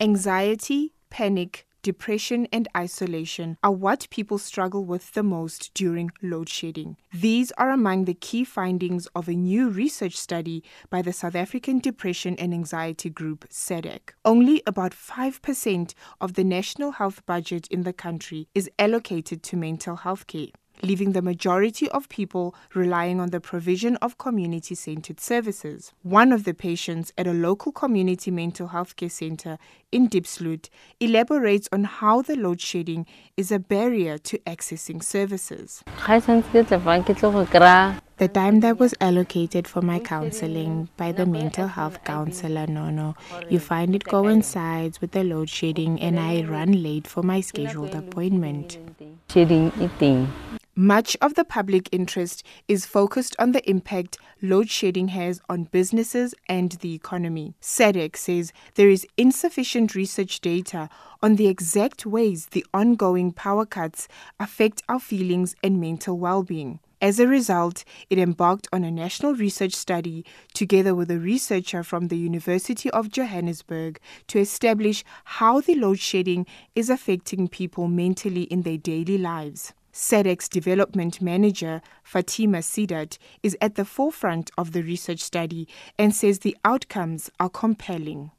Anxiety, panic, depression, and isolation are what people struggle with the most during load shedding. These are among the key findings of a new research study by the South African Depression and Anxiety Group, SADC. Only about 5% of the national health budget in the country is allocated to mental health care. leaving the majority of people relying on the provision of community centered services. One of the patients at a local community mental health care center in Dipslut elaborates on how the load shedding is a barrier to accessing services. The time that was allocated for my counseling by the mental health counselor Nono, you find it coincides with the load shedding and I run late for my scheduled appointment. Much of the public interest is focused on the impact load shedding has on businesses and the economy. SADC says there is insufficient research data on the exact ways the ongoing power cuts affect our feelings and mental well being. As a result, it embarked on a national research study together with a researcher from the University of Johannesburg to establish how the load shedding is affecting people mentally in their daily lives. SEDEX Development Manager Fatima Sidat is at the forefront of the research study and says the outcomes are compelling.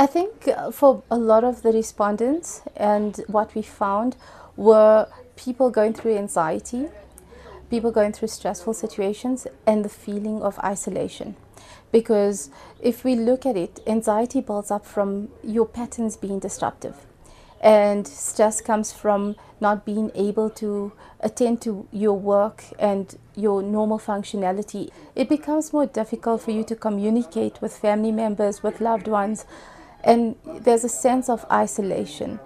I think uh, for a lot of the respondents, and what we found were people going through anxiety, people going through stressful situations, and the feeling of isolation. Because if we look at it, anxiety builds up from your patterns being disruptive and stress comes from not being able to attend to your work and your normal functionality. It becomes more difficult for you to communicate with family members, with loved ones, and there's a sense of isolation.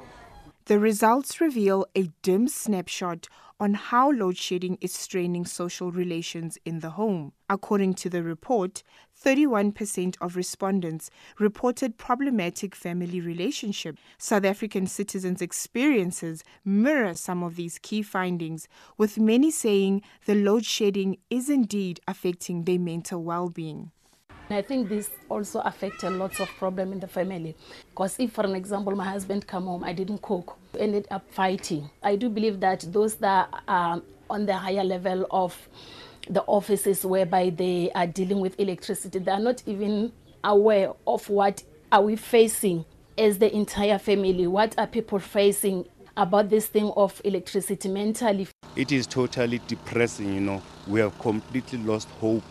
The results reveal a dim snapshot on how load shedding is straining social relations in the home. According to the report, 31% of respondents reported problematic family relationship. South African citizens' experiences mirror some of these key findings, with many saying the load shedding is indeed affecting their mental well-being. I think this also affected lots of problem in the family. Because if, for an example, my husband come home, I didn't cook. ended up fighting. I do believe that those that are on the higher level of the offices whereby they are dealing with electricity, they are not even aware of what are we facing as the entire family. What are people facing about this thing of electricity mentally? It is totally depressing, you know. We have completely lost hope.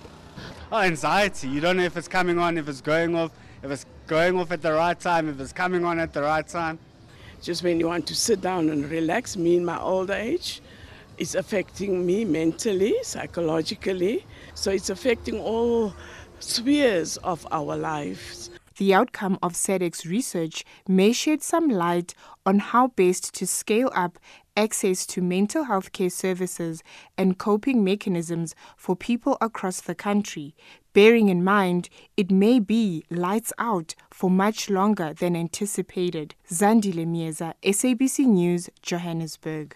Oh, anxiety. You don't know if it's coming on, if it's going off, if it's going off at the right time, if it's coming on at the right time. just when you want to sit down and relax, me in my old age, it's affecting me mentally, psychologically. So it's affecting all spheres of our lives. The outcome of SEDEC's research may shed some light on how best to scale up access to mental health care services and coping mechanisms for people across the country, bearing in mind it may be lights out for much longer than anticipated. Zandile Mieza, SABC News, Johannesburg.